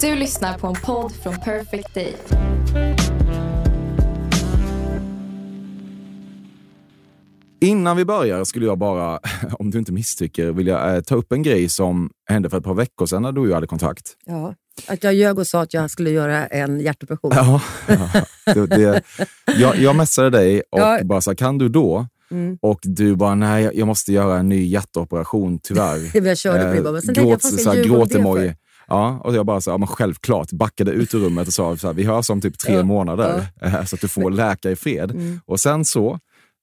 Du lyssnar på en podd från Perfect Day. Innan vi börjar skulle jag bara, om du inte misstycker, vilja eh, ta upp en grej som hände för ett par veckor sedan när du och jag hade kontakt. Ja, att jag ljög och sa att jag skulle göra en hjärtoperation. Ja, ja, det, det, jag, jag messade dig och Ja. bara sa, kan du då? Mm. Och du bara, nej, jag måste göra en ny hjärtoperation, tyvärr. Jag körde på det bara, men sen jag, gråt, ska så här, jag ljuga Ja, och jag bara så, ja, men självklart, backade ut ur rummet och sa så här, vi hörs om typ tre Ja, månader eh, så att du får läka i fred. Mm. Och sen så,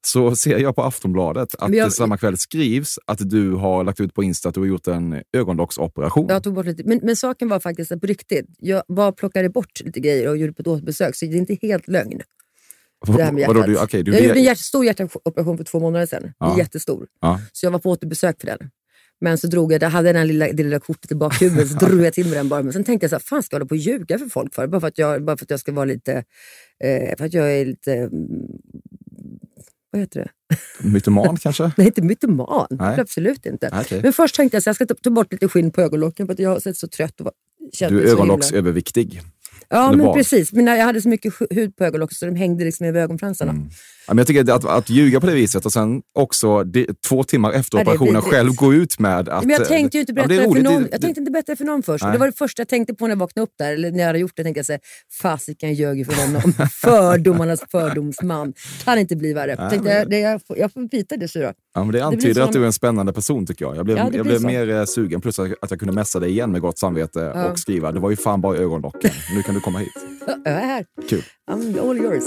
så ser jag på Aftonbladet att jag- det samma kväll skrivs att du har lagt ut på Insta att du har gjort en ögonlocksoperation. Jag tog bort lite. Men, men saken var faktiskt att på riktigt, jag bara plockade bort lite grejer och gjorde på ett återbesök, så det är inte helt lögn. Det här med Vadå, du, okay, du jag gjorde en hjärt, stor hjärtoperation för två månader sedan. Ja. Jättestor. ja. Så jag var på återbesök för den. Men så drog jag, jag hade den lilla, det lilla kortet i bakhuvudet, så drog jag till med den bara. Men sen tänkte jag så här, fan ska jag hålla på och ljuga för folk för? Bara för att jag, bara för att jag ska vara lite, eh, för att jag är lite, mm, vad heter det? Mytoman kanske? Nej, inte mytoman. Nej. Absolut inte. Okej. Men först tänkte jag att jag ska ta, ta bort lite skinn på ögonlocken för att jag har sett så trött och känt Du är ögonlocksöverviktig. Ja, eller men var. precis. Men jag hade så mycket hu- hud på ögonlocken så de hängde liksom över ögonfransarna. Mm. Ja, men jag tycker att, att ljuga på det viset och sen också de, två timmar efter Ja, det operationen själv gå ut med att... Men jag tänkte ju inte ja, berätta det är det för roligt. någon. Det- Jag tänkte inte berätta det för någon först. Det var det första jag tänkte på när jag vaknade upp där. Eller när jag hade gjort det tänkte jag säga, fasiken jag ljög ju för honom. Fördomarnas fördomsman. Kan inte bli värre. Nej, tänkte, men- jag, det, jag, får, jag får bita det syra. Ja, men det antyder så- att du är en spännande person tycker jag. Jag blev, Ja, det jag blev så. mer eh, sugen, plus att jag kunde messa dig igen med gott samvete Ja. och skriva det var ju fan bara ögonlocken. Nu kan du komma hit. Ja, Jag är här. Kul. I'm all yours.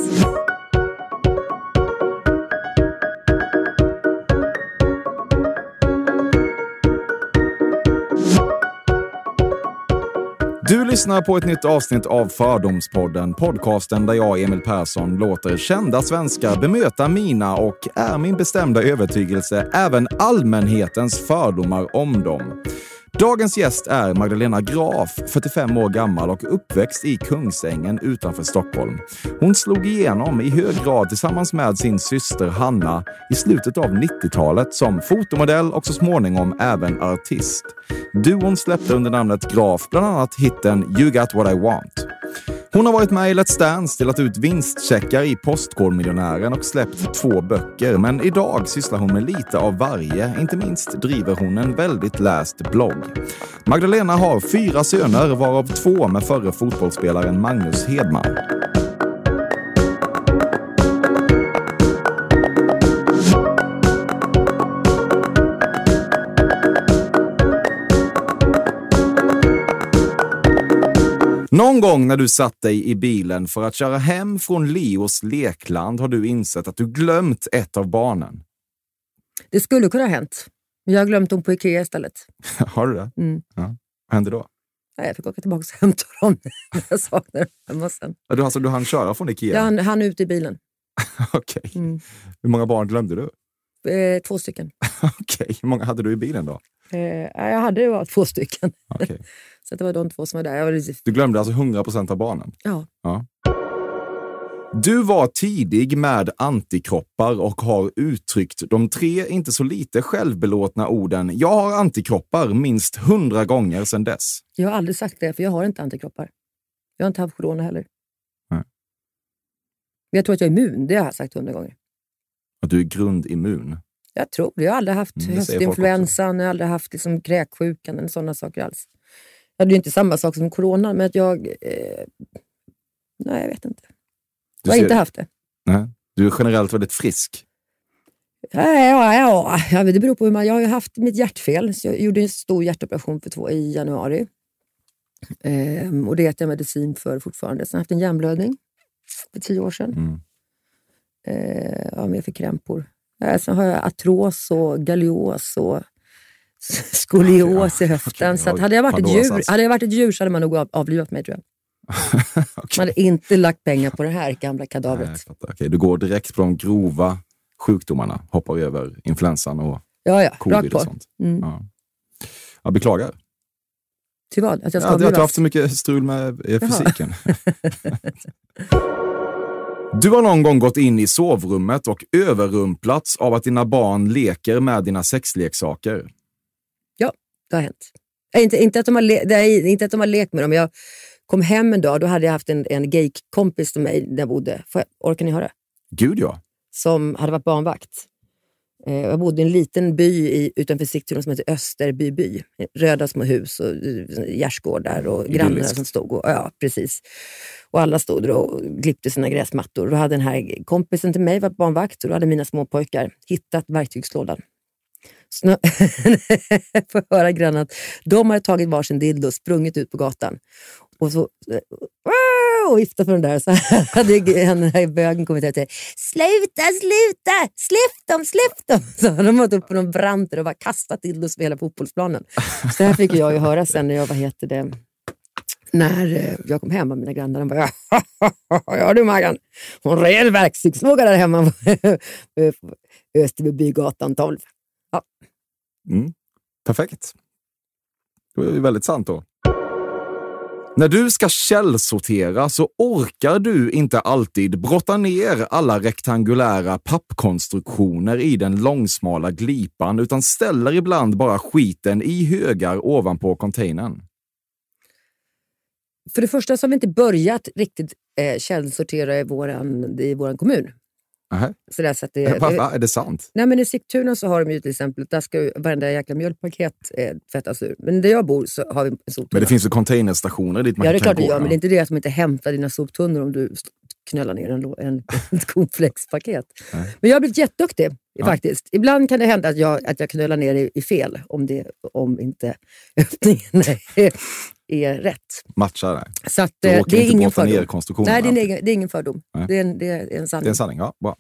Du lyssnar på ett nytt avsnitt av Fördomspodden, podcasten där jag, Emil Persson, låter kända svenskar bemöta mina och, är min bestämda övertygelse, även allmänhetens fördomar om dem. Dagens gäst är Magdalena Graf, 45 år gammal och uppväxt i Kungsängen utanför Stockholm. Hon slog igenom i hög grad tillsammans med sin syster Hanna i slutet av 90-talet som fotomodell och så småningom även artist. Duon släppte under namnet Graf bland annat hitten You got what I want. Hon har varit med i Let's Dance, delat ut vinstcheckar i Postkodmiljonären och släppt två böcker. Men idag sysslar hon med lite av varje. Inte minst driver hon en väldigt läst blogg. Magdalena har fyra söner, varav två med förre fotbollsspelaren Magnus Hedman. Någon gång när du satt dig i bilen för att köra hem från Leos lekland har du insett att du glömt ett av barnen. Det skulle kunna ha hänt. Men jag har glömt dem på Ikea istället. Har du det? Mm. Ja. Vad hände då? Nej, jag fick åka tillbaka och hämta dem när jag saknar dem hemma sen. Ja, Du, alltså, du hann köra från Ikea? Jag hann, hann ut i bilen. Okej. Mm. Hur många barn glömde du? Eh, två stycken. Okej. Hur många hade du i bilen då? Eh, jag hade bara två stycken. Okej. Så det var de två som var där. Var Du glömde alltså 100 procent av barnen? ja. Ja. Du var tidig med antikroppar och har uttryckt de tre inte så lite självbelåtna orden “Jag har antikroppar” minst hundra gånger sedan dess. Jag har aldrig sagt det, för jag har inte antikroppar. Jag har inte haft corona heller. Nej. Jag tror att jag är immun. Det har jag sagt hundra gånger. Att du är grundimmun. Jag tror det. Jag har aldrig haft Mm, det höstinfluensan, jag har aldrig haft liksom kräksjukan eller sådana saker alls. Hade ju inte samma sak som corona, men att jag... Eh, nej, jag vet inte. Du Jag har ser- inte haft det. Nej. Du är generellt väldigt frisk. Ja, ja, ja. ja det beror på hur man... Jag har ju haft mitt hjärtfel, så jag gjorde en stor hjärtoperation för två i januari. Ehm, och det äter jag medicin för fortfarande. Sen har jag haft en hjärnblödning för tio år sedan. Mm. Eh, ja, mer för krämpor. Eh, sen har jag artros och galios och skolios i höften. okej. så hade, jag varit ett djur, ask. hade jag varit ett djur så hade man nog av- avlivat mig tror jag. Okej. Man hade inte lagt pengar på det här gamla Nej, kadavret. jag fattar. Okej, Du går direkt på de grova sjukdomarna, hoppar över influensan och Ja, ja. Covid och sånt. Mm. Ja. Jag beklagar. Till vad? Att jag ska Ja, att du har avlivas? haft så mycket strul med eh, fysiken. Du har någon gång gått in i sovrummet och överrumplats av att dina barn leker med dina sexleksaker. Det har hänt. Nej, inte, inte, att de har le- nej, inte att de har lekt med dem. Jag kom hem en dag, då hade jag haft en, en gay-kompis till mig där jag bodde. Får jag, orkar ni höra? Gud ja. Som hade varit barnvakt. Eh, jag bodde i en liten by i, utanför Sigtuna som heter Österbyby. Röda små hus och eh, gärdsgårdar och grannar som stod. Och, ja, precis. Och alla stod och klippte sina gräsmattor. Då hade den här kompisen till mig varit barnvakt och då hade mina små pojkar hittat verktygslådan. Så nu får jag höra grannen att de hade tagit varsin dildo och sprungit ut på gatan. Och så och viftade för den där. Så hade den här bögen kommit ut och sagt Sluta, sluta! Släpp dem, släpp dem! Så hade de varit uppe på någon brant och bara kastat dildos på hela fotbollsplanen. Så det här fick jag ju höra sen när jag, vad heter det, när eh, jag kom hem av mina grannar. De bara, ja du Maggan, hon red verktygslåga där hemma på Österbybygatan 12. Mm. Perfekt. Det var ju väldigt sant då. När du ska källsortera så orkar du inte alltid brotta ner alla rektangulära pappkonstruktioner i den långsmala glipan utan ställer ibland bara skiten i högar ovanpå containern. För det första så har vi inte börjat riktigt eh, källsortera i vår i våran kommun. Nähä. Så där, så att det, Va? Är det sant? Nej, men I Sigtuna så har de ju till exempel, där ska ju varenda jäkla mjölkpaket eh, tvättas ur. Men där jag bor så har vi en soptunna. Men det finns ju containerstationer dit man Ja, det är kan klart det gå. gör, men det är inte det att de inte hämtar dina soptunnor om du knöllar ner en, en, ett cornflakespaket. Men jag har blivit jätteduktig Ja. faktiskt. Ibland kan det hända att jag, att jag knölar ner i, i fel, om, det, om inte öppningen är, är rätt. Matchar det. Så att, eh, det är inte ingen fördom. Nej, det är, en egen, det är ingen fördom. Nej. Det är en, det är en sanning. Det är en sanning, ja. Bra.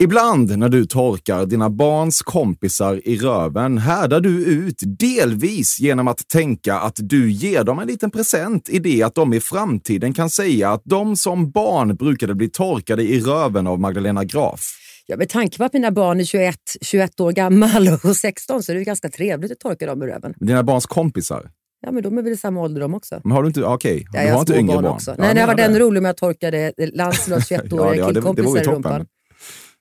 Ibland när du torkar dina barns kompisar i röven härdar du ut delvis genom att tänka att du ger dem en liten present i det att de i framtiden kan säga att de som barn brukade bli torkade i röven av Magdalena Graf. Ja, med tanke på att mina barn är 21, 21 år gammal och 16 så är det ganska trevligt att torka dem i röven. Dina barns kompisar. Ja, men de är väl i samma ålder de också. Men har du inte, okej, Ja, du jag har inte yngre barn också. Ja, Nej, det jag var den rolig med att torkade Lancelots Ja, 21-åriga ja, killkompisar i rumpan.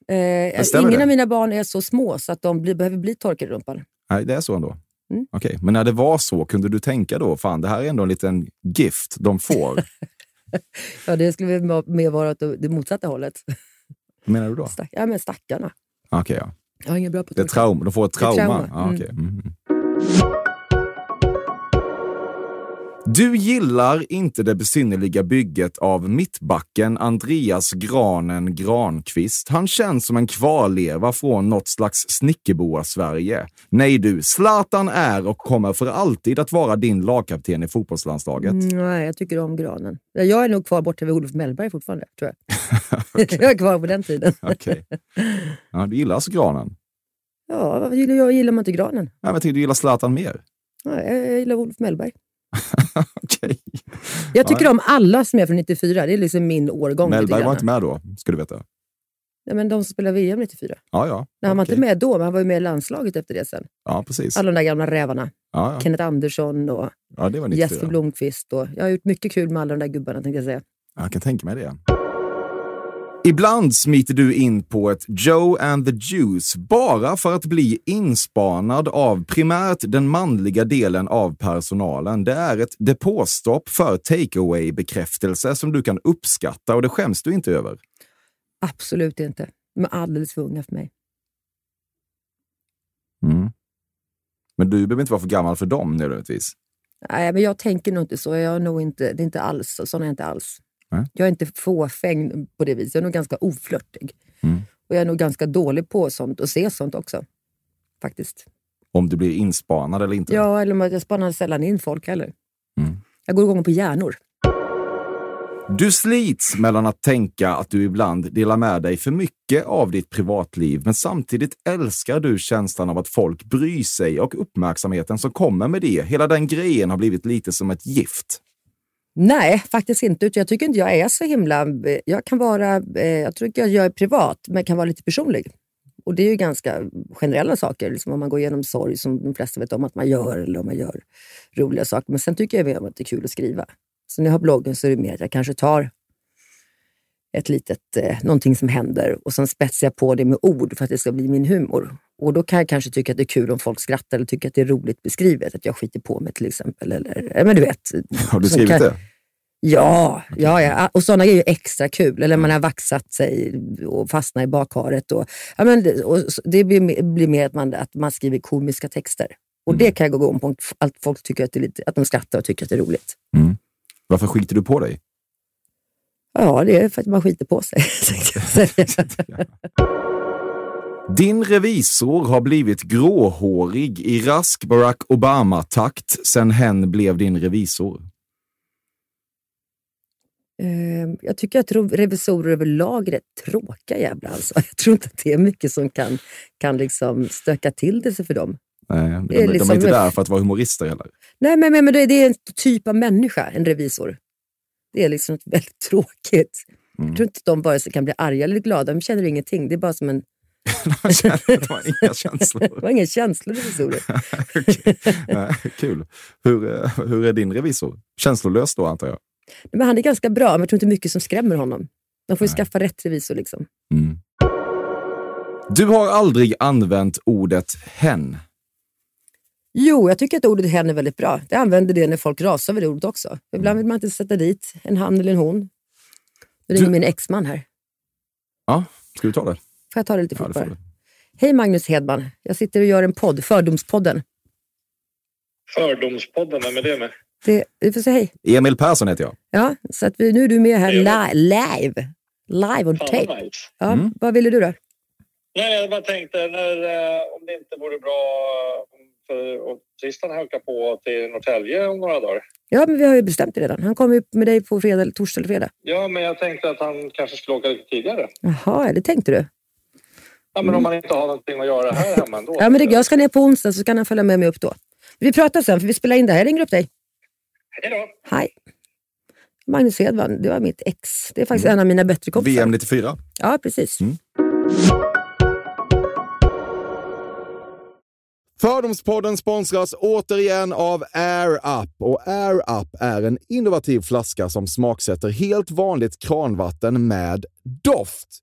Eh, ingen av mina barn är så små så att de blir, behöver bli torkade i rumpan. Nej, det är så ändå. Mm. Okej, men när det var så, kunde du tänka då, fan det här är ändå en liten gift de får? Ja, det skulle väl mer vara åt det motsatta hållet. Vad menar du då? Stack, ja, men stackarna. Okej, ja. Jag är ingen bra på att Det är torka. trauma. De får ett trauma. trauma, Ja, mm. okej. Mm. Du gillar inte det besynnerliga bygget av mittbacken Andreas Granen Granqvist. Han känns som en kvarleva från något slags snickerboa-Sverige. Nej du, Zlatan är och kommer för alltid att vara din lagkapten i fotbollslandslaget. Mm, nej, jag tycker om granen. Jag är nog kvar borta vid Olof Mellberg fortfarande, tror jag. jag är kvar på den tiden. Okej. Ja, du gillar alltså Granen? Ja, vad gillar jag? Gillar man inte granen? Ja, men jag tycker du gillar Zlatan mer. Ja, jag, jag gillar Olof Mellberg. Okej. Jag tycker Ja. om alla som är från 94. Det är liksom min årgång. Mellberg var inte med då, ska du veta. Nej, men de som spelade VM 94. Ja, ja. Nej, han var Okej. inte med då, men han var ju med i landslaget efter det sen. Ja, precis. Alla de där gamla rävarna. Ja, ja. Kenneth Andersson och ja, det var 94. Jesper Blomqvist. Och jag har gjort mycket kul med alla de där gubbarna, tänkte jag säga. Jag kan tänka mig det. Ibland smiter du in på ett Joe and the Juice bara för att bli inspanad av primärt den manliga delen av personalen. Det är ett depåstopp för takeaway-bekräftelse som du kan uppskatta och det skäms du inte över. Absolut inte. De är alldeles för unga för mig. Mm. Men du behöver inte vara för gammal för dem nödvändigtvis. Nej, men jag tänker nog inte så. Jag är nog inte, det är inte alls, sån är jag inte alls. Nej. Jag är inte fåfäng på det viset. Jag är nog ganska oflörtig. Mm. Och jag är nog ganska dålig på sånt och se sånt också. Faktiskt. Om du blir inspanad eller inte. Ja, eller jag spanar sällan in folk heller. Mm. Jag går igång på hjärnor. Du slits mellan att tänka att du ibland delar med dig för mycket av ditt privatliv, men samtidigt älskar du känslan av att folk bryr sig och uppmärksamheten som kommer med det. Hela den grejen har blivit lite som ett gift. Nej, faktiskt inte. Jag tycker inte jag är så himla... Eh, jag kan vara... Eh, jag tror inte jag är privat, men kan vara lite personlig. Och det är ju ganska generella saker, liksom om man går igenom sorg som de flesta vet om att man gör, eller om man gör roliga saker. Men sen tycker jag mer att det är kul att skriva. Så när jag har bloggen så är det mer att jag kanske tar ett litet, eh, någonting som händer och sen spetsar jag på det med ord för att det ska bli min humor. Och då kan jag kanske tycka att det är kul om folk skrattar eller tycker att det är roligt beskrivet. Att jag skiter på mig till exempel. Eller, men du vet. Har du skrivit kan- det? Ja, ja, ja, och sådana är ju extra kul. Eller man har vaxat sig och fastnat i bakharet. Och, ja, men, det- och det blir, blir mer att man, att man skriver komiska texter. Och det kan jag gå om på. Att folk tycker att, det är lite, att de skrattar och tycker att det är roligt. Mm. Varför skiter du på dig? Ja, det är för att man skiter på sig. Din revisor har blivit gråhårig i rask Barack Obama-takt sen hen blev din revisor. Eh, jag tycker att revisorer överlag är rätt tråkiga jävlar. Alltså. Jag tror inte att det är mycket som kan, kan liksom stöka till det sig för dem. Nej, de, Det är de är liksom- inte där för att vara humorister heller. Nej, men, men, men det det är en typ av människa, en revisor. Det är liksom väldigt tråkigt. Mm. Jag tror inte att de vare sig kan bli arga eller glada. De känner ingenting. Det är bara som en... Man har inga känslor. De har inga känslor, revisorer. Kul. Hur, eh, hur är din revisor? Känslolös då antar jag? Men han är ganska bra, men jag tror inte mycket som skrämmer honom. Man får ju Nej. skaffa rätt revisor. Liksom. Mm. Du har aldrig använt ordet hen. Jo, jag tycker att ordet hen är väldigt bra. Jag använder det när folk rasar över det ordet också. Ibland vill man inte sätta dit en han eller en hon. Nu ringer Du- min exman här. Ja, ska du ta det? Får jag ta det lite Ja, fort du. Hej Magnus Hedman. Jag sitter och gör en podd, Fördomspodden. Fördomspodden, vem är det med? Det, vi får säga hej. Emil Persson heter jag. Ja, så att vi, nu är du med här li- live. Live on tape. nice. Ja, Mm. Vad ville du då? Nej, jag bara tänkte när, eh, om det inte vore bra om- för och Tristan halkar på till Norrtälje om några dagar. Ja, men vi har ju bestämt det redan. Han kommer ju med dig på fredag, torsdag eller fredag. Ja, men jag tänkte att han kanske skulle åka lite tidigare. Jaha, det tänkte du? Ja, men om man inte har någonting att göra här hemma ändå. Ja, men det, jag ska ner på onsdag så kan han följa med mig upp då. Vi pratar sen, för vi spelar in det här. Jag ringer upp dig. Hej då! Hej. Magnus Hedman, det var mitt ex. Det är faktiskt en av mina bättre kompisar. VM 94. Ja, precis. Mm. Fördomspodden sponsras återigen av Air Up. Och Air Up är en innovativ flaska som smaksätter helt vanligt kranvatten med doft.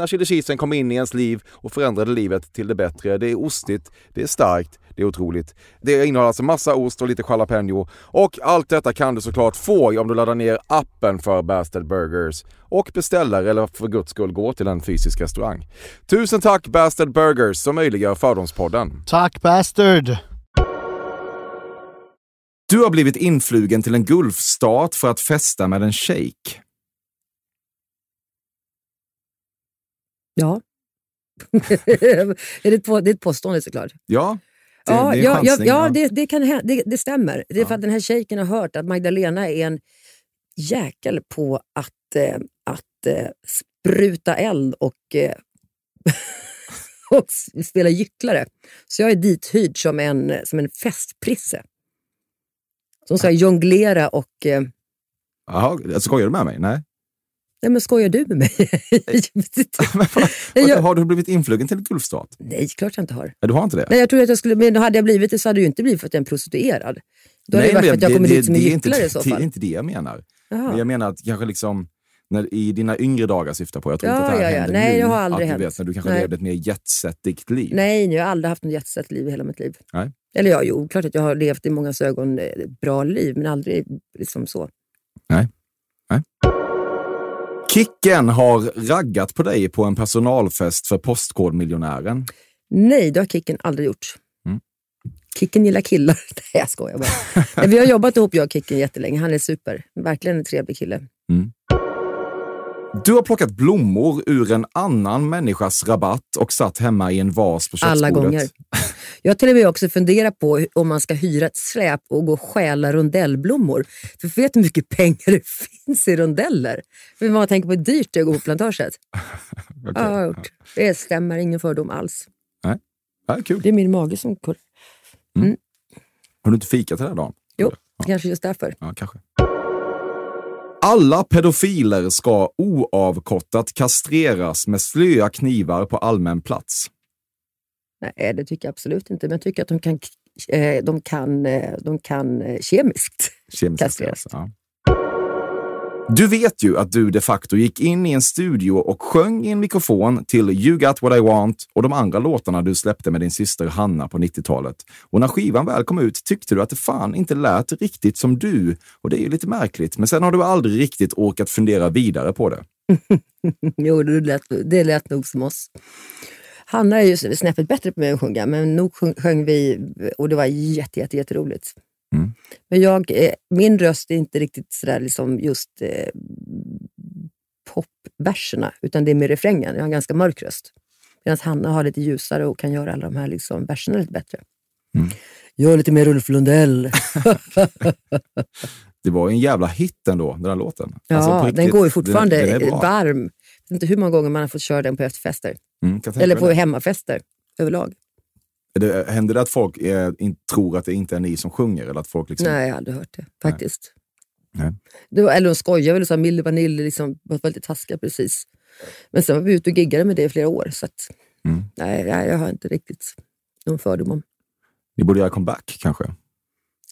när chili cheesen kom in i ens liv och förändrade livet till det bättre. Det är ostigt, det är starkt, det är otroligt. Det innehåller alltså massa ost och lite jalapeno. Och allt detta kan du såklart få om du laddar ner appen för Bastard Burgers och beställer eller för guds skull går till en fysisk restaurang. Tusen tack Bastard Burgers som möjliggör Fördomspodden. Tack Bastard! Du har blivit influgen till en gulfstat för att festa med en shejk. Ja. är det, ett, på- det är ett påstående såklart. Ja, det, Ja, det är ja, ja, det, det, kan, det, det stämmer. Det är Ja. för att den här shejken har hört att Magdalena är en jäkel på att, eh, att eh, spruta eld och, eh, och spela gycklare. Så jag är dithyrd som en, som en festprisse. Som ska jonglera och... Eh, Jaha, skojar du med mig? Nej. Nej men skojar du med mig? Men vad- Nej, jag- Har du blivit influgen till en gulfstat? nej, klart jag inte har. Nej, du har inte det? Nej, jag tror att jag skulle, men hade jag blivit det så hade det ju inte blivit för att jag är en prostituerad. Då hade det varit för att jag kommer dit som en gycklare i så Det är fall. inte det jag menar. Men jag menar att kanske liksom när, i dina yngre dagar syftar på. Jag tror Ja, inte att det här ja, ja. händer Nej, nu. det har aldrig att du vet när du kanske Nej. levde ett mer jetsettigt liv. Nej, jag har aldrig haft något jättesett liv i hela mitt liv. Nej. Eller ja, jo, klart att jag har levt i många ögon eh, ett bra liv, men aldrig liksom så. Kicken har raggat på dig på en personalfest för Postkodmiljonären. Nej, det har Kicken aldrig gjort. Mm. Kicken gillar killar. Nej, jag skojar bara. Nej, vi har jobbat ihop, jag och Kicken, jättelänge. Han är super. Verkligen en trevlig kille. Du har plockat blommor ur en annan människas rabatt och satt hemma i en vas på köksbordet. Alla gånger. Jag har till och med också funderat på om man ska hyra ett släp och gå och stjäla rondellblommor. För vet hur mycket pengar det finns i rondeller? För man tänker på hur dyrt det är att gå på plantaget. Okej. Ja, jag har gjort. Det stämmer, ingen fördom alls. Ja, kul. Det är min mage som kurrar. Har du inte fikat den här dagen? Jo, Ja. kanske just därför. Ja, kanske. Alla pedofiler ska oavkortat kastreras med slöa knivar på allmän plats. Nej, det tycker jag absolut inte. Men jag tycker att de kan, eh, de kan, eh, de kan eh, kemiskt Kemiskt kastreras. Ja. Du vet ju att du de facto gick in i en studio och sjöng i en mikrofon till You got what I want och de andra låtarna du släppte med din syster Hanna på 90-talet. Och när skivan väl kom ut tyckte du att det fan inte lät riktigt som du. Och det är ju lite märkligt, men sen har du aldrig riktigt orkat fundera vidare på det. jo, det lät, det lät nog som oss. Hanna är ju snäppet bättre på mig att sjunga, men nog sjöng vi och det var jätte, jätte, jätteroligt. Mm. Men jag, eh, min röst är inte riktigt sådär liksom just eh, popverserna, utan det är med refrängen. Jag har en ganska mörk röst. Medan Hanna har lite ljusare och kan göra alla de här liksom, verserna lite bättre. Mm. Jag är lite mer Ulf Lundell. Det var ju en jävla hit ändå, den här låten. Ja, Alltså, på den riktigt, går ju fortfarande den, den varm. Jag vet inte hur många gånger man har fått köra den på efterfester. Mm, Eller på det. hemmafester överlag. Är det. Händer det att folk eh, in, tror att det inte är ni som sjunger? Eller att folk liksom... Nej, jag har aldrig hört det faktiskt. Nej. Det var, eller de skojade väl och sa Milli Vanilli, liksom, var lite taskiga precis. Men sen var vi ute och giggade med det i flera år. Så att, Mm. nej, nej, jag har inte riktigt någon fördom om. Ni borde göra comeback kanske?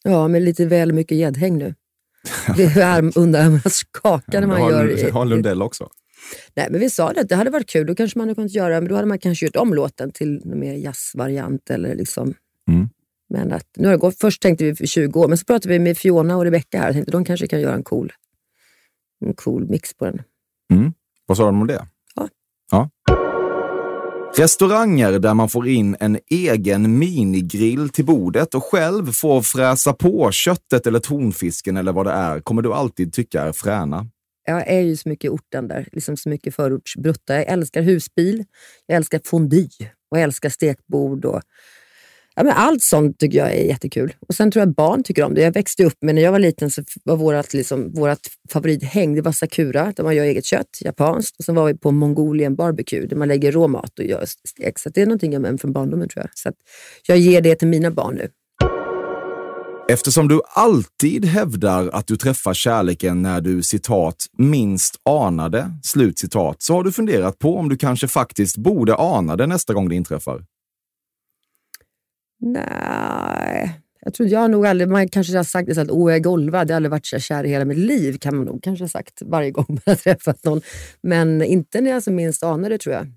Ja, men lite väl mycket gäddhäng nu. Det är arm, underarmarna skakar när man har, gör... har Lundell också? Nej, men vi sa det, att det hade varit kul. Då kanske man hade kunnat göra, men då hade man kanske gjort om låten till en mer jazzvariant. Eller liksom. Mm. Men att, nu har det gått, först tänkte vi för 20 år, men så pratade vi med Fiona och Rebecca här. Jag tänkte de kanske kan göra en cool, en cool mix på den. Vad sa de om det? Ja. ja. Restauranger där man får in en egen minigrill till bordet och själv får fräsa på köttet eller tonfisken eller vad det är, kommer du alltid tycka är fräna. Jag är ju så mycket i orten där, liksom så mycket förortsbrutta. Jag älskar husbil, jag älskar fondue och jag älskar stekbord. Och, ja, men allt sånt tycker jag är jättekul. Och Sen tror jag barn tycker om det. Jag växte upp, men när jag var liten så var vårt liksom, vårat favorithäng det var Sakura, där man gör eget kött, japanskt. Och sen var vi på Mongolian barbecue, där man lägger rå mat och gör stek. Så det är någonting jag med från barndomen tror jag. Så att jag ger det till mina barn nu. Eftersom du alltid hävdar att du träffar kärleken när du citat minst anade, slut citat, så har du funderat på om du kanske faktiskt borde ana det nästa gång det inträffar. Nej, jag tror jag har nog aldrig, man kanske har sagt det så att åh jag är golvad, jag har aldrig varit så kär i hela mitt liv, kan man nog kanske ha sagt varje gång man har träffat någon. Men inte när jag som minst anade tror jag.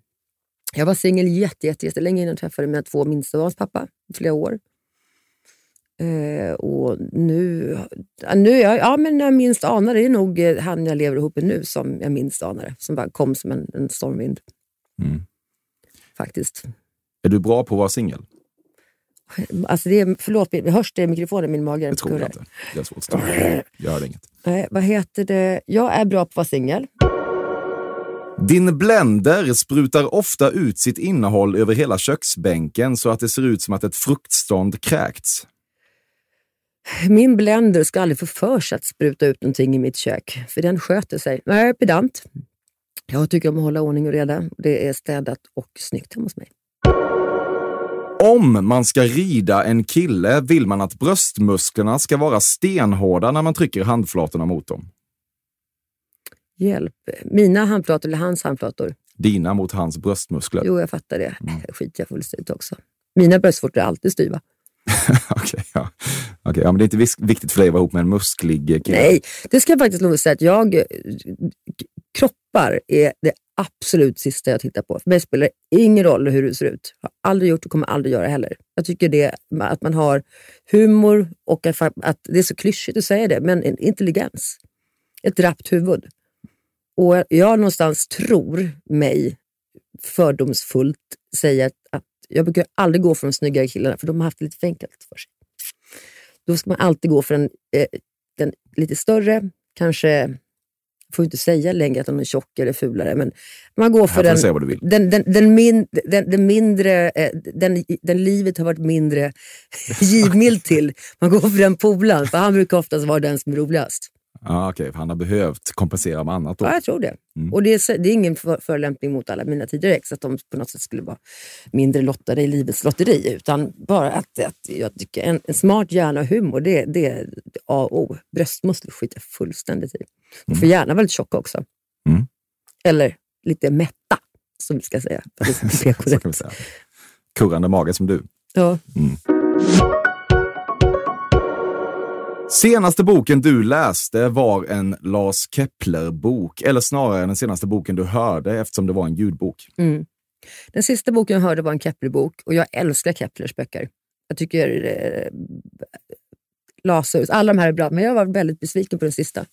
Jag var singel jätte, jätte, jättelänge innan jag träffade mina två minsta barns pappa, i flera år. Eh, och nu, nu ja, ja, men när jag minst anade, det är nog eh, han jag lever ihop med nu som jag minst anade, som bara kom som en, en stormvind. Mm. Faktiskt. Är du bra på att vara singel? Alltså det är, förlåt, hörs det i mikrofonen? Min mage Det tror jag inte. Det är svårt. Jag hörde inget. Nej, vad heter det? Jag är bra på att vara singel. Din blender sprutar ofta ut sitt innehåll över hela köksbänken så att det ser ut som att ett fruktstånd kräkts. Min blender ska aldrig få för sig att spruta ut någonting i mitt kök, för den sköter sig. Jag är pedant. Jag tycker om att hålla ordning och reda. Det är städat och snyggt hemma hos mig. Om man ska rida en kille vill man att bröstmusklerna ska vara stenhårda när man trycker handflatorna mot dem. Hjälp. Mina handflator eller hans handflator? Dina mot hans bröstmuskler. Jo, jag fattar det. Det skiter jag fullständigt också. Mina bröstvårtor är alltid styva. Okej, ja. Okay, ja, men det är inte viktigt för dig att vara ihop med en musklig kille. Nej, det ska jag faktiskt lov att säga att jag... Eh, kroppar är det absolut sista jag tittar på. För mig spelar det ingen roll hur du ser ut. Har aldrig gjort och kommer aldrig göra heller. Jag tycker det att man har humor och att, det är så klyschigt att säga det, men en intelligens. Ett rappt huvud. Och jag någonstans tror mig fördomsfullt säga att jag brukar aldrig gå för de snyggare killarna, för de har haft det lite för enkelt för sig. Då ska man alltid gå för den, eh, den lite större, kanske, får inte säga längre att de är tjock eller fulare, men man går för den, den, den, min, den, den mindre, eh, den, den livet har varit mindre givmild till. Man går för den polaren, för han brukar oftast vara den som är roligast. Ja, okej, för han har behövt kompensera med annat då. Ja, jag tror det. Mm. Och det är, det är ingen för, förolämpning mot alla mina tidigare ex, att de på något sätt skulle vara mindre lottade i livets lotteri. Utan bara att, att jag tycker en, en smart hjärna och humor, det, det är A och O. Bröstmuskler skiter jag fullständigt i. De får gärna vara lite tjocka också. Mm. Eller lite mätta, som vi ska säga. Det ska bli Så kan vi säga. Kurrande mage som du. Ja. Senaste boken du läste var en Lars Kepler-bok, eller snarare den senaste boken du hörde eftersom det var en ljudbok. Mm. Den sista boken jag hörde var en Kepler-bok och jag älskar Keplers böcker. Jag tycker eh, Lazarus, alla de här är bra, men jag var väldigt besviken på den sista.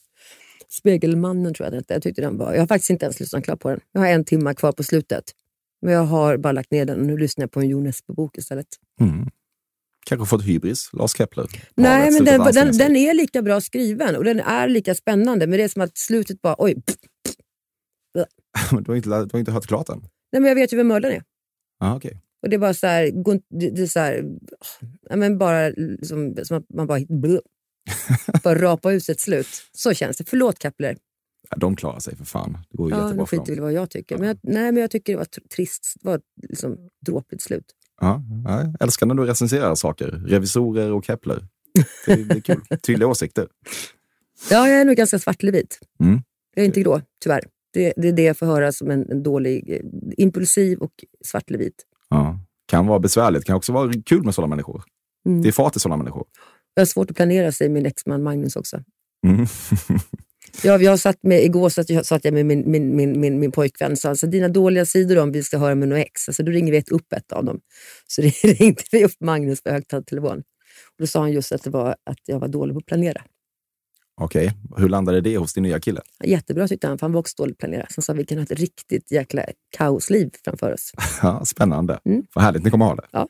Spegelmannen tror jag den. Jag tyckte den var... Jag har faktiskt inte ens lyssnat klart på den. Jag har en timme kvar på slutet. Men jag har bara lagt ner den och nu lyssnar jag på en Jo Nesbø-bok istället. Mm. Kanske fått hybris, Lars Kepler. Nej, men den, den, den är lika bra skriven och den är lika spännande. Men det är som att slutet bara... Oj, pff, du, har inte, du har inte hört klart den? nej, men jag vet ju vem mördaren är. Ah, okej. Och det är bara så här... Det är så här ja, men bara liksom, som att man bara... blö. bara rapa ut ett slut. Så känns det. Förlåt Kepler. Ja, de klarar sig för fan. Det går ju Ja, jättebra nu för skiter dem. väl i vad jag tycker. Men jag, nej, men jag tycker det var tr- trist. Det var liksom, dråpligt slut. Ja, ja, jag älskar när du recenserar saker. Revisorer och Kepler. Det, det är kul. Tydliga åsikter. Ja, jag är nog ganska svart eller vit. Mm. Jag är inte grå, tyvärr. Det, det är det jag får höra som en, en dålig... eh, Impulsiv och svart eller vit. Ja. Kan vara besvärligt. Kan också vara kul med sådana människor. Mm. Det är fart i sådana människor. Jag har svårt att planera, säger min exman Magnus också. Mm. Jag, jag satt med, igår satt jag, satt jag med min, min, min, min, min pojkvän och sa alltså, dina dåliga sidor om vi ska höra med något ex. Alltså, då ringer vi ett upp ett av dem. Så ringde vi upp Magnus på högtalartelefon. Och Då sa han just att, det var, att jag var dålig på att planera. Okej, hur landade det hos din nya kille? Jättebra tyckte han, för han var också dålig på planera. Han sa vi kan ha ett riktigt jäkla kaosliv framför oss. Ja, spännande. Mm. Vad härligt ni kommer ha det. Ja.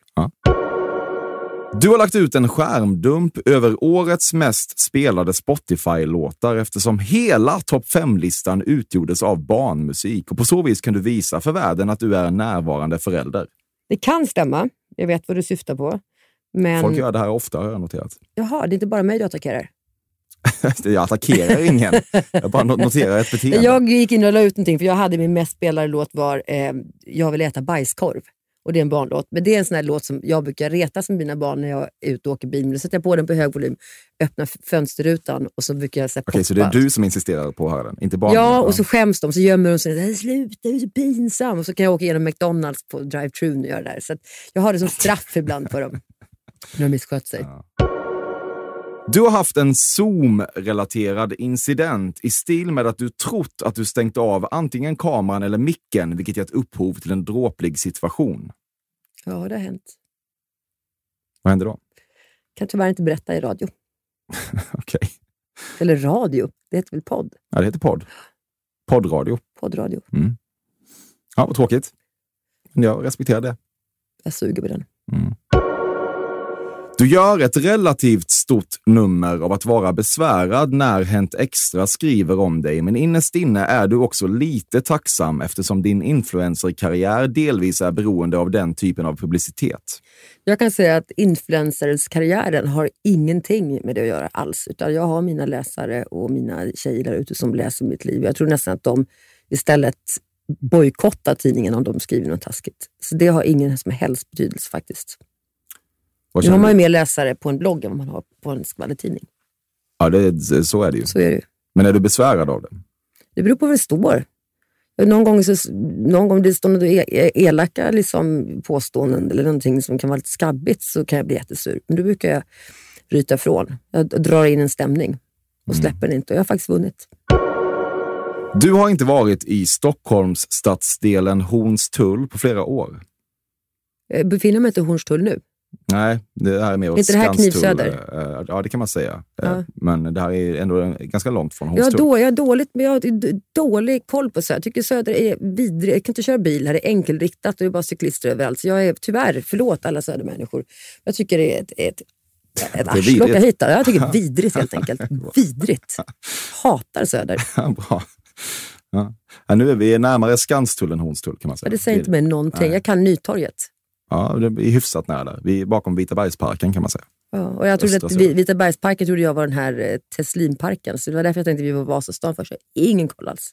Du har lagt ut en skärmdump över årets mest spelade Spotify-låtar eftersom hela topp 5-listan utgjordes av barnmusik och på så vis kan du visa för världen att du är en närvarande förälder. Det kan stämma. Jag vet vad du syftar på. Men Folk gör det här ofta har jag noterat. jaha, det är inte bara mig du attackerar. Jag attackerar ingen. Jag bara noterar ett beteende. Jag gick in och la ut någonting, för jag hade min mest spelade låt var eh, Jag vill äta bajskorv. Och det är en barnlåt. Men det är en sån här låt som jag brukar retas med mina barn när jag är ute och åker bil. Men då sätter jag på den på hög volym, öppnar fönsterrutan och så brukar jag så här, Okej, så det är du som insisterar på att höra den, inte barnen? Ja, och så skäms de, så gömmer de sig. "Nej, Sluta, du är så pinsam. Och så kan jag åka igenom McDonalds på drive-thrun och göra det där. Så jag har det som straff ibland för dem. När de misskött sig. Du har haft en Zoom-relaterad incident i stil med att du trott att du stängt av antingen kameran eller micken, vilket gett upphov till en dråplig situation. Ja, det har hänt. Vad hände då? Kan tyvärr inte berätta i radio. Okej. Eller radio, det heter väl podd? Ja, det heter podd. Poddradio. Poddradio. Ja, vad tråkigt. Men jag respekterar det. Jag suger på den. Du gör ett relativt stort nummer av att vara besvärad när Hänt Extra skriver om dig, men innerst inne är du också lite tacksam eftersom din influencerkarriär delvis är beroende av den typen av publicitet. Jag kan säga att influencerskarriären har ingenting med det att göra alls. Utan jag har mina läsare och mina tjejer där ute som läser mitt liv. Jag tror nästan att de istället bojkottar tidningen om de skriver något taskigt. Så det har ingen som helst betydelse faktiskt. Nu har man ju mer läsare på en blogg än vad man har på en skvallertidning. Ja, det, så är det ju. Så är det ju. Men är du besvärad av det? Det beror på vad det står. Någon gång, så, någon gång det står något e- elaka liksom, påståenden eller någonting som kan vara lite skabbigt så kan jag bli jättesur. Men då brukar jag ryta ifrån. Jag drar in en stämning och släpper den inte. Och jag har faktiskt vunnit. Du har inte varit i Stockholms stadsdelen Hornstull på flera år. Jag befinner mig inte i Hornstull nu. Nej, det här är mer åt Inte det här. Knivsöder? Eh, Ja, det kan man säga. Eh, Ja. Men det här är ändå ganska långt från Jag Hornstull. då, jag, har dåligt, jag har dålig koll på Söder. Jag tycker Söder är vidrig. Jag kan inte köra bil här. Det är enkelriktat och det är bara cyklister överallt. Så jag är tyvärr, förlåt alla Södermänniskor. Jag tycker det är ett, ett, ett arsle att vidrigt. åka hit. Jag tycker vidrigt helt enkelt. Vidrigt. Hatar Söder. Ja, bra. Ja. Ja, nu är vi närmare Skanstull än Hornstull kan man Ja, säga. det säger inte mig någonting. Jag kan Nytorget. Ja, det är hyfsat nära där. Vi är bakom Vitabergsparken kan man säga. Ja, och jag trodde Östra att. Vi- Vita bergsparken trodde jag var den här eh, Teslinparken. Så det var därför jag tänkte att vi var Vasastan först. Jag Ingen koll alls.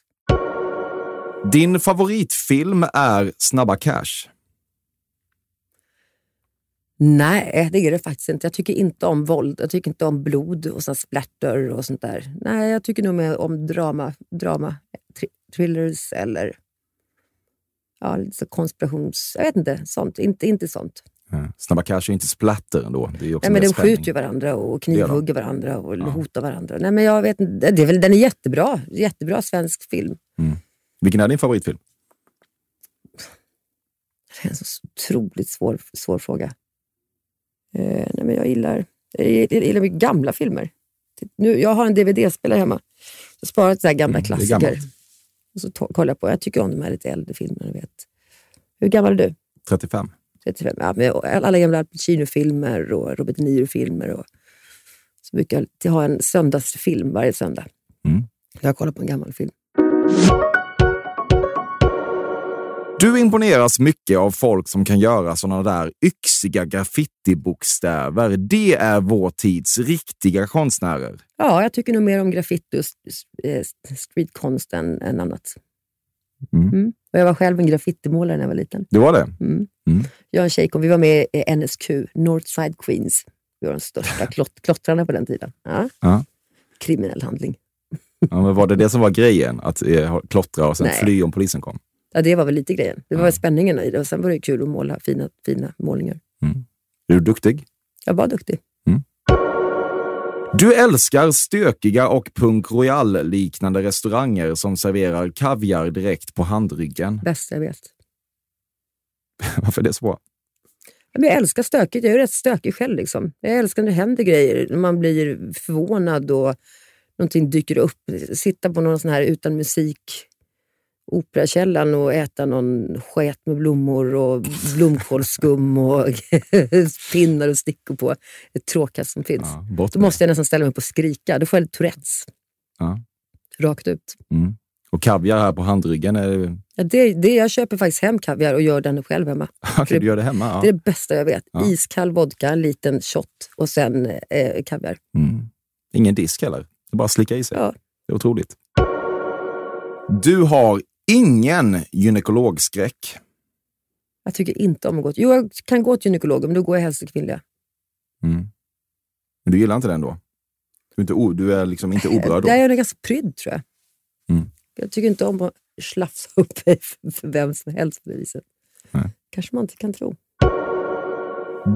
Din favoritfilm är Snabba Cash. Nej, det är det faktiskt inte. Jag tycker inte om våld. Jag tycker inte om blod och splatter och sånt där. Nej, jag tycker nog mer om drama, drama thrillers eller ja, lite konspirations... Jag vet inte, sånt. Inte, inte sånt. Ja. Snabba Cash är inte splatter ändå. Det är också Nej, men de skjuter ju varandra och knivhugger varandra och Ja. hotar varandra. Nej, men jag vet inte. Det är väl, den är jättebra. Jättebra svensk film. Vilken är din favoritfilm? Det är en så otroligt svår, svår fråga. Eh, nej, men jag gillar, jag gillar mycket gamla filmer. Nu, jag har en DVD-spelare hemma. Jag har sparat så gamla Mm, klassiker. Och så kollar jag på. Jag tycker om de här lite äldre filmerna. Vet. Hur gammal är du? 35. 35? Ja, alla gamla Al Pacino-filmer och Robert De Niro-filmer. Och, så brukar jag ha en söndagsfilm varje söndag. Mm. Jag kollar på en gammal film. Du imponeras mycket av folk som kan göra sådana där yxiga graffitibokstäver. Det är vår tids riktiga konstnärer. Ja, jag tycker nog mer om graffiti och eh, streetkonst än, än annat. Mm. Mm. Och jag var själv en graffitimålare när jag var liten. Det var det? Mm. Mm. Jag och en tjejkompis, vi var med i NSQ, Northside Queens. Vi var de största klott- klottrarna på den tiden. Ja. Ja. Kriminell handling. Ja, men var det det som var grejen? Att eh, klottra och sen Nej. fly om polisen kom? Ja, det var väl lite grejen. Det var Ja. spänningen i det. Och sen var det kul att måla fina, fina målningar. Är du duktig? Jag var duktig. Du älskar stökiga och punk royal-liknande restauranger som serverar kaviar direkt på handryggen. Bäst jag vet. Varför är det så bra? Men jag älskar stökigt. Jag är rätt stökig själv. Liksom. Jag älskar när det händer grejer. När man blir förvånad och någonting dyker upp. Sitta på någon sån här utan musik Operakällaren och äta någon sket med blommor och blomkålsskum och pinnar och stickor på. Det tråkigaste som finns. Ja, Då måste jag nästan ställa mig upp och skrika. Då får jag Tourettes. Ja. Rakt ut. det. Mm. Och kaviar här på handryggen, är... Ja, det, det, jag köper faktiskt hem kaviar och gör den själv hemma. Okej, du gör det hemma? Ja. Det är det bästa jag vet. Ja. Iskall vodka, en liten shot och sen eh, kaviar. Mm. Ingen disk heller? Det är bara att slicka i sig? Ja. Det är otroligt. Du har ingen gynekologskräck. Jag tycker inte om att gå till... Jo, jag kan gå till gynekologen, men då går jag helst till kvinnliga. Mm. Men du gillar inte den då? Du är, inte o, du är liksom inte oberörd då? Där är jag ganska prydd, tror jag. Mm. Jag tycker inte om att slafsa upp mig för vem som helst på det viset. Nej. kanske man inte kan tro.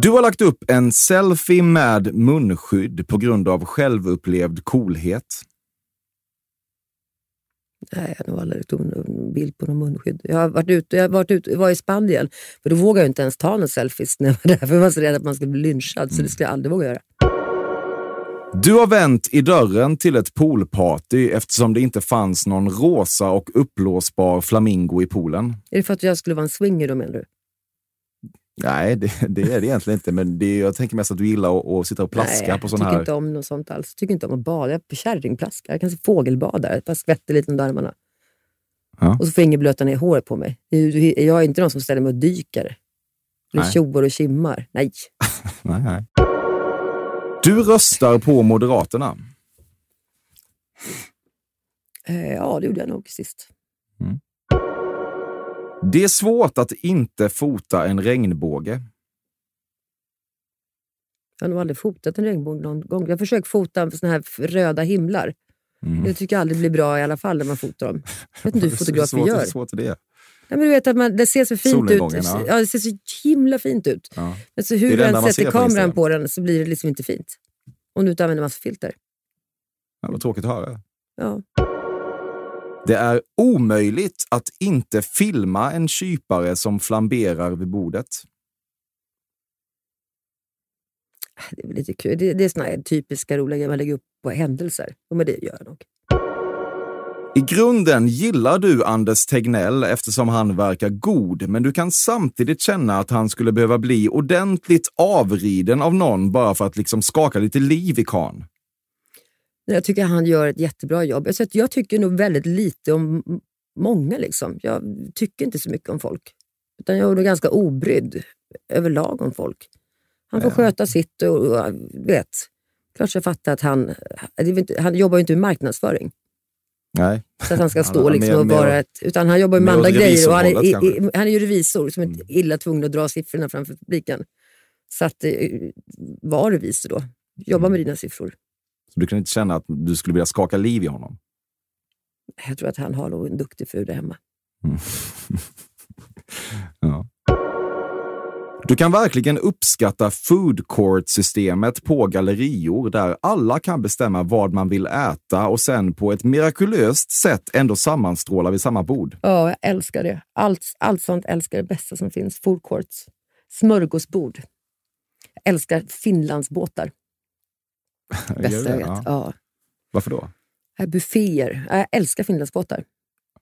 Du har lagt upp en selfie med munskydd på grund av självupplevd coolhet. Nej, jag har nog aldrig tagit en bild på någon munskydd. Jag har varit ute, jag har varit ute, var i Spanien, för då vågade jag inte ens ta några selfies när jag var där, för jag var så rädd att man skulle bli lynchad, så det skulle jag aldrig våga göra. Du har vänt i dörren till ett poolparty eftersom det inte fanns någon rosa och uppblåsbar flamingo i poolen. Är det för att jag skulle vara en swinger då menar du? Nej, det, det är det egentligen inte. Men det, jag tänker mest att du gillar att, att sitta och plaska Nej, på jag sån tycker här... inte om något sånt alls. Jag tycker inte om att bada. Jag kärringplaskar. Jag kan se fågelbada. Jag bara skvätter lite under armarna. Ja. Och så får ingen blöta ner håret på mig. Jag är inte någon som ställer mig och dyker. Eller Nej. tjoar och kimmar. Nej. Nej, nej. Du röstar på Moderaterna. Eh, ja, det gjorde jag nog sist. Det är svårt att inte fota en regnbåge. Jag har nog aldrig fotat en regnbåge någon gång. Jag har försökt fota såna här röda himlar. Mm. Jag tycker aldrig det blir bra i alla fall när man fotar dem. Jag vet inte hur fotografer gör. Hur svårt är det? Nej, men du vet att man, det ser så fint ut. Ja. Ja, det ser så himla fint ut. Ja. Men så hur du än man sätter på kameran på den så blir det liksom inte fint. Om du inte använder massa filter. Ja, vad tråkigt att höra. Ja. Det är omöjligt att inte filma en kypare som flamberar vid bordet. Det är lite kul. Det, det är såna här typiska roliga grejer man lägger upp på händelser. Ja, men det gör jag nog. I grunden gillar du Anders Tegnell eftersom han verkar god, men du kan samtidigt känna att han skulle behöva bli ordentligt avriden av någon bara för att liksom skaka lite liv i kan. Jag tycker han gör ett jättebra jobb. Alltså, att jag tycker nog väldigt lite om många. Liksom. Jag tycker inte så mycket om folk. Utan jag är nog ganska obrydd överlag om folk. Han får Ja. sköta sitt och, och vet. Klart jag fattar att han, han jobbar ju inte med marknadsföring. Nej. Så att han ska stå mer- liksom och vara ett, utan han jobbar med andra grejer. Och han, är, i, han är ju revisor som är Mm. illa tvungen att dra siffrorna framför publiken. Så att, eh, var vis då. Jobba med dina siffror. Så du kan inte känna att du skulle vilja skaka liv i honom? Jag tror att han har nog en duktig fru där hemma. Mm. ja. Du kan verkligen uppskatta food court-systemet på gallerior där alla kan bestämma vad man vill äta och sen på ett mirakulöst sätt ändå sammanstråla vid samma bord. Ja, jag älskar det. Allt, allt sånt älskar det bästa som finns. Food courts. Smörgåsbord. Jag älskar Finlandsbåtar. Bästa jag vet. Ja. Ja. Varför då? Här, Bufféer. Ja, Jag älskar Finlandsbåtar.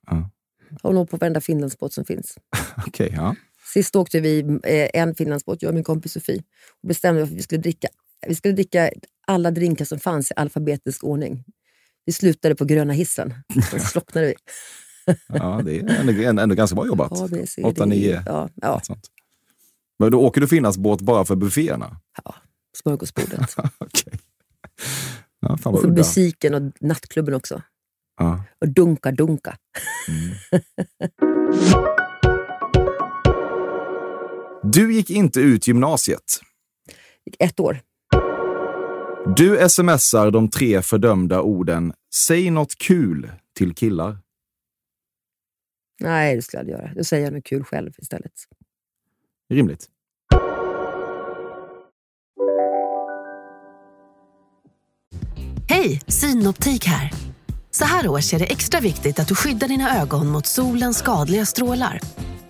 Ja. Jag håller på varenda Finlandsbåt som finns. Okej, ja. Sist åkte vi eh, en Finlandsbåt, jag och min kompis Sofie, och bestämde att vi skulle dricka, vi skulle dricka alla drinkar som fanns i alfabetisk ordning. Vi slutade på gröna hissen. Sen slocknade vi. ja det är ändå, ändå ganska bra jobbat. A, B, C, Åtta, D, nio. E. Ja, ja. Men då åker du Finlandsbåt bara för bufféerna? ja. Smörgåsbordet. Okej. Ja, fan Och för musiken och nattklubben också. Ja. Och dunka, dunka. Du gick inte ut gymnasiet. Ett år. Du smsar de tre fördömda orden “Säg något kul” till killar. Nej, det skulle jag aldrig göra. Då säger jag något kul själv istället. Rimligt. Hej, Synoptik här. Så här års är det extra viktigt att du skyddar dina ögon mot solens skadliga strålar.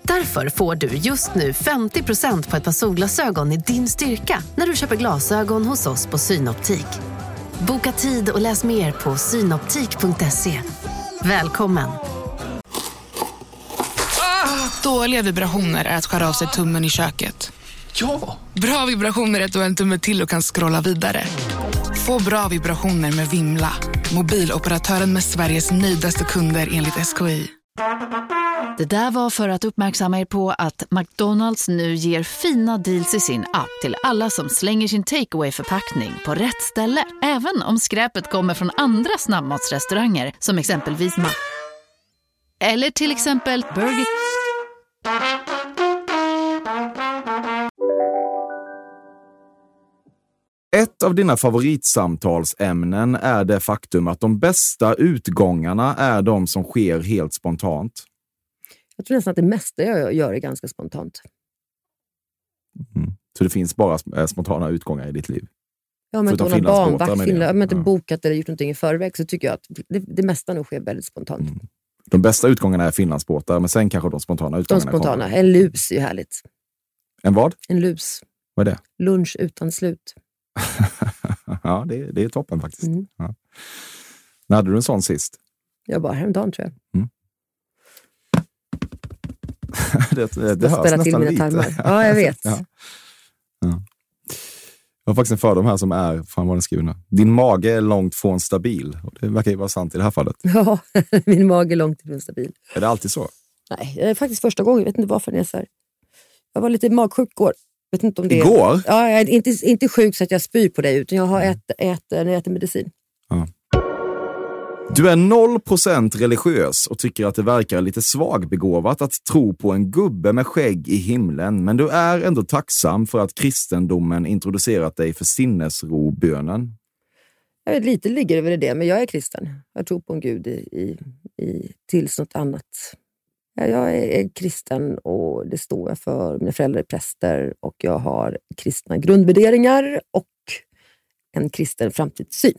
Därför får du just nu 50% på ett par solglasögon i din styrka när du köper glasögon hos oss på Synoptik. Boka tid och läs mer på synoptik.se. Välkommen! Dåliga vibrationer är att skära av sig tummen i köket. Ja! Bra vibrationer är att du har en tumme till och kan scrolla vidare. Få bra vibrationer med Vimla. Mobiloperatören med Sveriges nöjdaste kunder enligt SKI. Det där var för att uppmärksamma er på att McDonalds nu ger fina deals i sin app till alla som slänger sin takeaway förpackning på rätt ställe. Även om skräpet kommer från andra snabbmatsrestauranger som exempelvis Ma... Eller till exempel Burger... Ett av dina favoritsamtalsämnen är det faktum att de bästa utgångarna är de som sker helt spontant. Jag tror nästan att det mesta jag gör är ganska spontant. Så det finns bara eh, spontana utgångar i ditt liv. Ja, ordnar Finlandsbåtar, barnvakt, Finland, om jag inte Ja. bokat eller gjort någonting i förväg så tycker jag att det, det mesta nog sker väldigt spontant. Mm. De bästa utgångarna är Finlandsbåtar, men sen kanske de spontana De utgångarna spontana. kommer. En lus är ju härligt. En vad? En lus. Vad är det? Lunch utan slut. ja, det, är- det är toppen faktiskt. Mm. Ja. När hade du en sån sist? Jag bara häromdagen tror jag. det det, det Jag hörs till nästan mina lite. tarmar. Ja, jag vet. Ja. Ja. Jag har faktiskt en fördom här som är, fan vad den skriver nu. Din mage är långt från stabil. Och det verkar ju vara sant i det här fallet. Ja, min mage är långt ifrån stabil. Är det alltid så? Nej, det är faktiskt första gången. Jag vet inte varför den är så här. Jag var lite magsjuk igår. Vet inte om det är- Igår? Ja, jag är inte, inte sjuk så att jag spyr på dig, utan jag har ät, ät, när jag äter medicin. Du är 0% religiös och tycker att det verkar lite svagbegåvat att tro på en gubbe med skägg i himlen, men du är ändå tacksam för att kristendomen introducerat dig för sinnesrobönen. Jag vet, lite ligger det väl i det, men jag är kristen. Jag tror på en gud i, i, i, tills något annat. Ja, jag är, är kristen och det står jag för. Mina föräldrar är präster och jag har kristna grundvärderingar och en kristen framtidssyn.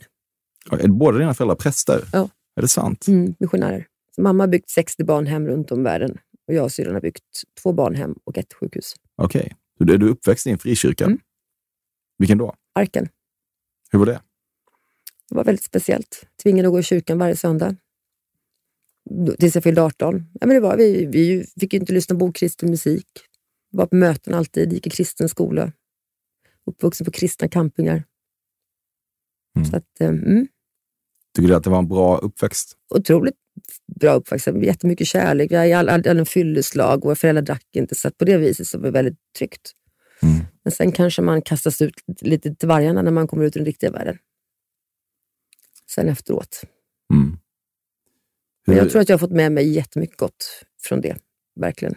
Är båda dina föräldrar präster? Ja. Är det sant? Mm, missionärer. Så mamma har byggt 60 barnhem runt om världen och jag och syrran har byggt två barnhem och ett sjukhus. Okej. Okay. Är du uppväxt i en frikyrka? Mm. Vilken då? Arken. Hur var det? Det var väldigt speciellt. Tvingade att gå i kyrkan varje söndag. Tills jag fyllde 18. Ja, men det var, vi, vi fick inte lyssna på kristen musik. Var på möten alltid, gick i kristen skola. Uppvuxen på kristna campingar. Mm. Så att, eh, mm, Tycker du att det var en bra uppväxt? otroligt bra uppväxt. Jättemycket kärlek. Jag hade en fylleslag. Våra föräldrar drack inte, så på det viset så var det väldigt tryggt. Mm. Men sen kanske man kastas ut lite till vargarna när man kommer ut i den riktiga världen. Sen efteråt. Mm. Hur, jag tror att jag har fått med mig jättemycket gott från det. Verkligen.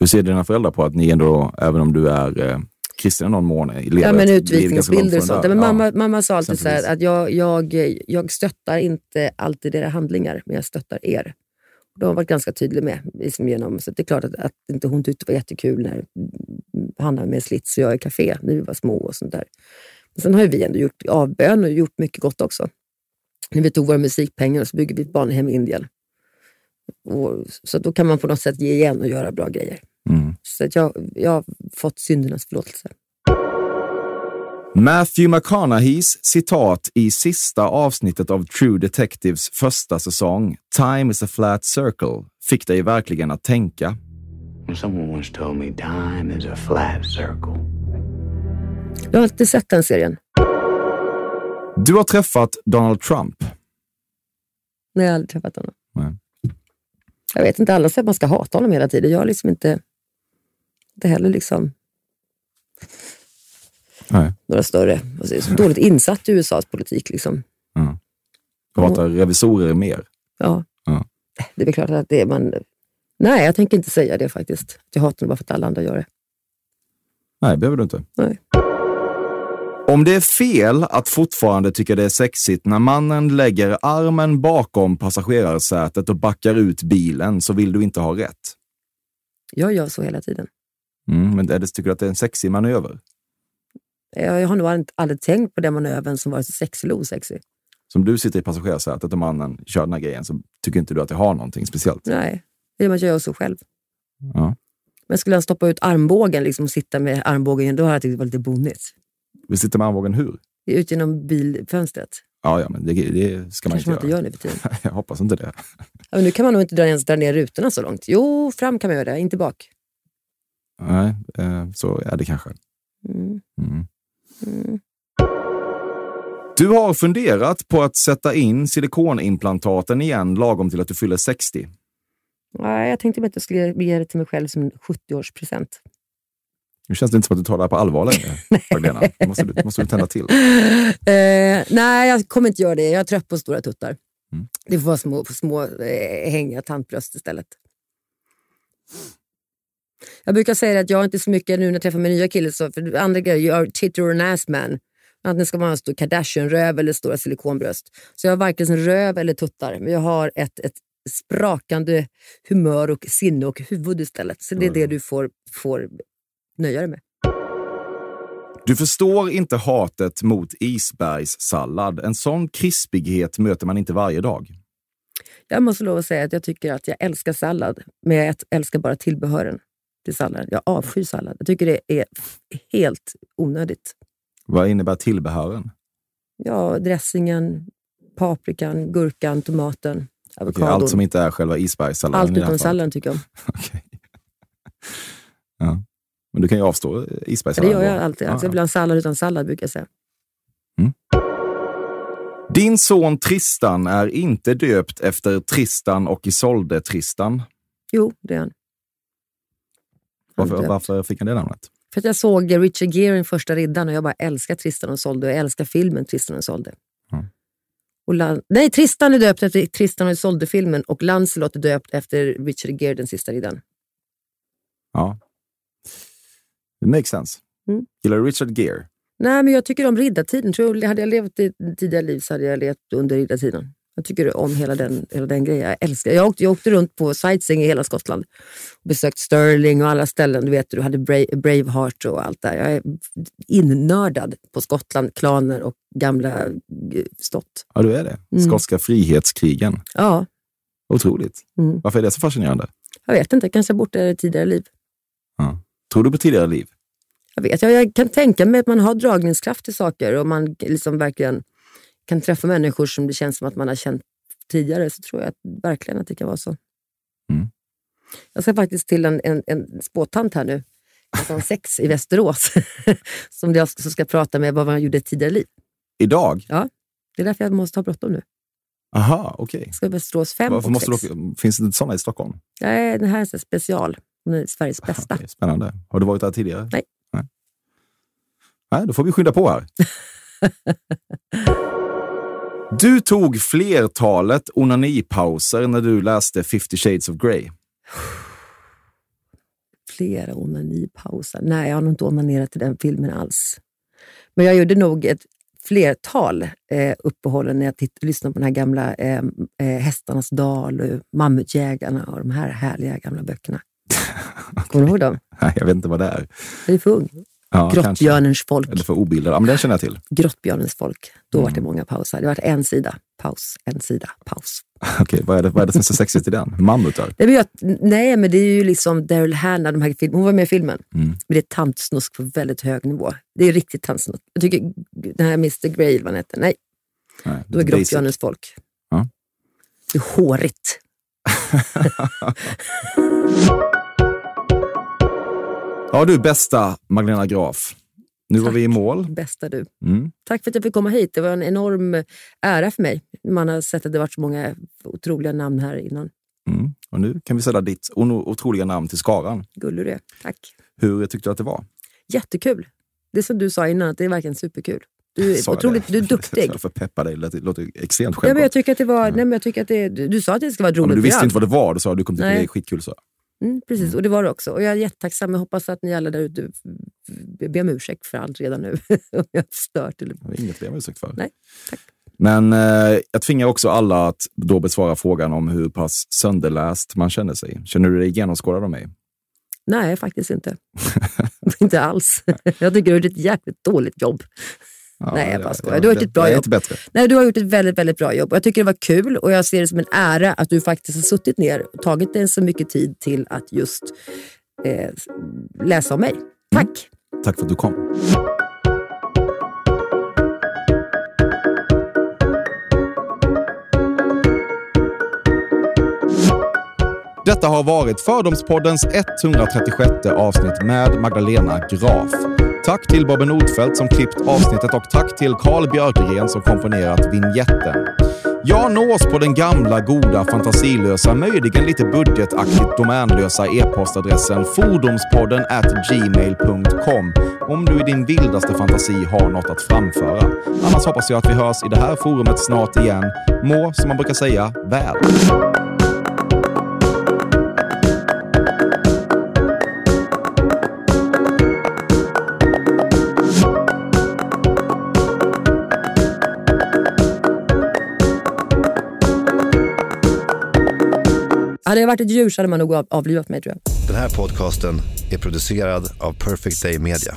hur ser dina föräldrar på att ni ändå, även om du är eh, kristen i någon mån. Lever Ja, men utvisningsbilder och sånt. men Ja. mamma, mamma sa alltid så här, att jag, jag, jag stöttar inte alltid era handlingar, men jag stöttar er. Det har hon varit ganska tydlig med. Liksom genom, så det är klart att, att inte hon tyckte det var jättekul när Hanna med slits och jag i café när vi var små och sånt där. Men sen har vi ändå gjort avbön och gjort mycket gott också. När vi tog våra musikpengar och så byggde vi ett barnhem i Indien. Och, så då kan man på något sätt ge igen och göra bra grejer. Mm. Så att jag, jag har fått syndernas förlåtelse. Matthew McConaugheys citat i sista avsnittet av True Detectives första säsong, Time is a flat circle, fick dig verkligen att tänka. Someone once told me time is a flat circle. Jag har inte sett den serien. Du har träffat Donald Trump. Nej, jag har aldrig träffat honom. Nej. Jag vet inte, alla säger att man ska hata honom hela tiden. Jag har liksom inte, inte heller liksom Nej. några större... Alltså, så dåligt insatt i USAs politik. Liksom. Du hatar revisorer mer. Ja. Ja. Det är väl klart att det är man... Nej, jag tänker inte säga det faktiskt. Jag hatar honom bara för att alla andra gör det. Nej, behöver du inte. Nej. Om det är fel att fortfarande tycka det är sexigt när mannen lägger armen bakom passagerarsätet och backar ut bilen så vill du inte ha rätt. Jag gör så hela tiden. Mm, men är det, tycker du att det är en sexig manöver? Jag, jag har nog aldrig, aldrig tänkt på den manövern som var så sexig eller osexig. Som du sitter i passagerarsätet och mannen kör den här grejen så tycker inte du att det har någonting speciellt. Nej, det är man gör så själv. Ja. Men skulle han stoppa ut armbågen liksom, och sitta med armbågen, då hade jag tyckt det var lite bonnigt. Vi sitter med armbågen hur? Ut genom bilfönstret. Ja, ja men det, det ska man Kanske man inte inte göra. gör nu för tiden. Jag hoppas inte det. Ja, nu kan man nog inte dra, ens dra ner rutorna så långt. Jo, fram kan man göra det, inte bak. Nej, eh, så är det kanske. Mm. Mm. Mm. Du har funderat på att sätta in silikonimplantaten igen lagom till att du fyller 60. Nej, jag tänkte att jag skulle ge det till mig själv som en 70-årspresent. Nu känns det inte som att du tar det här på allvar längre, Magdalena. Måste du, måste du tända till. Eh, nej, jag kommer inte göra det. Jag är trött på stora tuttar. Mm. Det får vara små, små eh, hängiga tantbröst istället. Jag brukar säga att jag inte så mycket nu när jag träffar min nya kille. Så, för andra grejer, you are titter an ass man. Antingen ska man ha en stor Kardashian-röv eller stora silikonbröst. Så jag har varken röv eller tuttar, men jag har ett, ett sprakande humör och sinne och huvud istället. Så det är det du får, får nöja dig med. Du förstår inte hatet mot isbergssallad. En sån krispighet möter man inte varje dag. Jag måste lov att säga att jag tycker att jag älskar sallad, men jag älskar bara tillbehören till sallad. Jag avskyr sallad. Jag tycker det är helt onödigt. Vad innebär tillbehören? Ja, dressingen, paprikan, gurkan, tomaten, avokadon. allt som inte är själva isbergssalladen. Allt utom salladen tycker jag om. Okej. Ja. Men du kan ju avstå Ja, Det gör jag alltid. Alltså, jag vill ha en sallad utan sallad brukar jag säga. Din son Tristan är inte döpt efter Tristan och Isolde Tristan. Jo, det är han. Han Varför, varför fick han det namnet? För att jag såg Richard Gere i Första riddaren och jag bara älskar Tristan och Isolde. och Jag älskar filmen Tristan och Isolde. Mm. Och Lan- Nej, Tristan är döpt efter Tristan och Isolde-filmen och Lancelot är döpt efter Richard Gere, den sista riddaren. Ja. Det makes sense. Mm. Gillar du Richard Gere? Nej, men jag tycker om riddartiden. Tror jag, hade jag levt i tidigare liv så hade jag levt under riddartiden. Jag tycker om hela den, hela den grejen. Jag älskar jag åkte, jag åkte runt på sightseeing i hela Skottland. Besökt Stirling och alla ställen. Du vet, du hade Bra- Braveheart och allt där. Jag är innördad på Skottland, klaner och gamla eh, slott. Ja, du är det. Mm. Skotska frihetskrigen. Ja, Otroligt. Mm. Varför är det så fascinerande? jag vet inte. Kanske bort det i tidigare liv. Tror du på tidigare liv? Jag, vet, jag, jag kan tänka mig att man har dragningskraft till saker och man liksom verkligen kan träffa människor som det känns som att man har känt tidigare. Så tror jag att, verkligen att det kan vara så. Mm. Jag ska faktiskt till en, en, en spåtant här nu, klockan sex i Västerås, som jag som ska prata med vad man gjorde i tidigare liv. Idag? Ja, det är därför jag måste ha bråttom nu. Aha, okej. Jag ska Västerås fem Varför och måste du sex. åka? Finns det inte sådana i Stockholm? Nej, den här är en special. Hon är Sveriges bästa. Okej, spännande. Har du varit där tidigare? Nej. Nej, Nej då får vi skynda på här. Du tog flertalet onanipauser när du läste 50 shades of Grey. flera onanipauser. Nej, jag har nog inte onanerat i den filmen alls. Men jag gjorde nog ett flertal eh, uppehåll när jag titt- lyssnade på den här gamla eh, eh, Hästarnas dal, och Mammutjägarna och de här härliga gamla böckerna. Kommer du ihåg dem? Nej, jag vet inte vad det är. Jag är för ung. Ja. Grottbjörnens folk. Eller för obildad. Ja, men den känner jag till. Grottbjörnens folk. Då var det Mm. många pauser. Det var en sida, paus, en sida, paus. Okej, vad, är det, vad är det som är så sexigt i den? Mammutar? Nej men, jag, nej, men det är ju liksom Daryl Hannah, de här film, hon var med i filmen. Mm. Men det är tantsnusk på väldigt hög nivå. Det är riktigt tantsnusk. Jag tycker den här Mr Grey, vad han heter, nej, Nej, då är. Grottbjörnens folk. Ja. Det är hårigt. Ja du, bästa Magdalena Graf. Nu var Tack. vi i mål. Bästa du. Mm. Tack för att jag fick komma hit. Det var en enorm ära för mig. Man har sett att det varit så många otroliga namn här innan. Mm. Och nu kan vi sätta ditt otroliga namn till skaran. Gullig du. Tack. Hur tyckte du att det var? Jättekul. Det som du sa innan, att det är verkligen superkul. Du är otroligt, det? du är duktig. Jag får peppa dig. Det låter extremt Ja, men självklart. jag tycker att det var, nej, men jag tycker att det, du, du sa att det ska vara Ja, roligt. men du för visste inte vad det var. Du sa att du kommer tycka det är skitkul. Så. Mm, precis, och det var det också. Och jag är jättetacksam. Jag hoppas att ni alla där ute ber om ursäkt för allt redan nu. Om jag har stört. Eller... Det var inget att be om ursäkt för. Nej, tack. Men eh, jag tvingar också alla att då besvara frågan om hur pass sönderläst man känner sig. Känner du dig genomskådad av mig? Nej, faktiskt inte. inte alls. Jag tycker du gjort ett jäkligt dåligt jobb. Ja, Nej, jag ja, bara skojar. ja, Du har gjort ett bra jobb. Nej, du har gjort ett väldigt, väldigt bra jobb. Och Jag tycker det var kul och jag ser det som en ära att du faktiskt har suttit ner och tagit dig så mycket tid till att just eh, läsa om mig. Tack! Tack för att du kom. Detta har varit Fördomspoddens 136 avsnitt med Magdalena Graf. Tack till Bobben Nordfeldt som klippt avsnittet och tack till Carl Björkegren som komponerat vignetten. Jag nås på den gamla, goda, fantasilösa, möjligen lite budgetaktigt domänlösa e-postadressen fordomspodden at gmail.com om du i din vildaste fantasi har något att framföra. Annars hoppas jag att vi hörs i det här forumet snart igen. Må, som man brukar säga, väl. Hade jag varit ett djur så hade man nog avlivat mig tror jag. Den här podcasten är producerad av Perfect Day Media.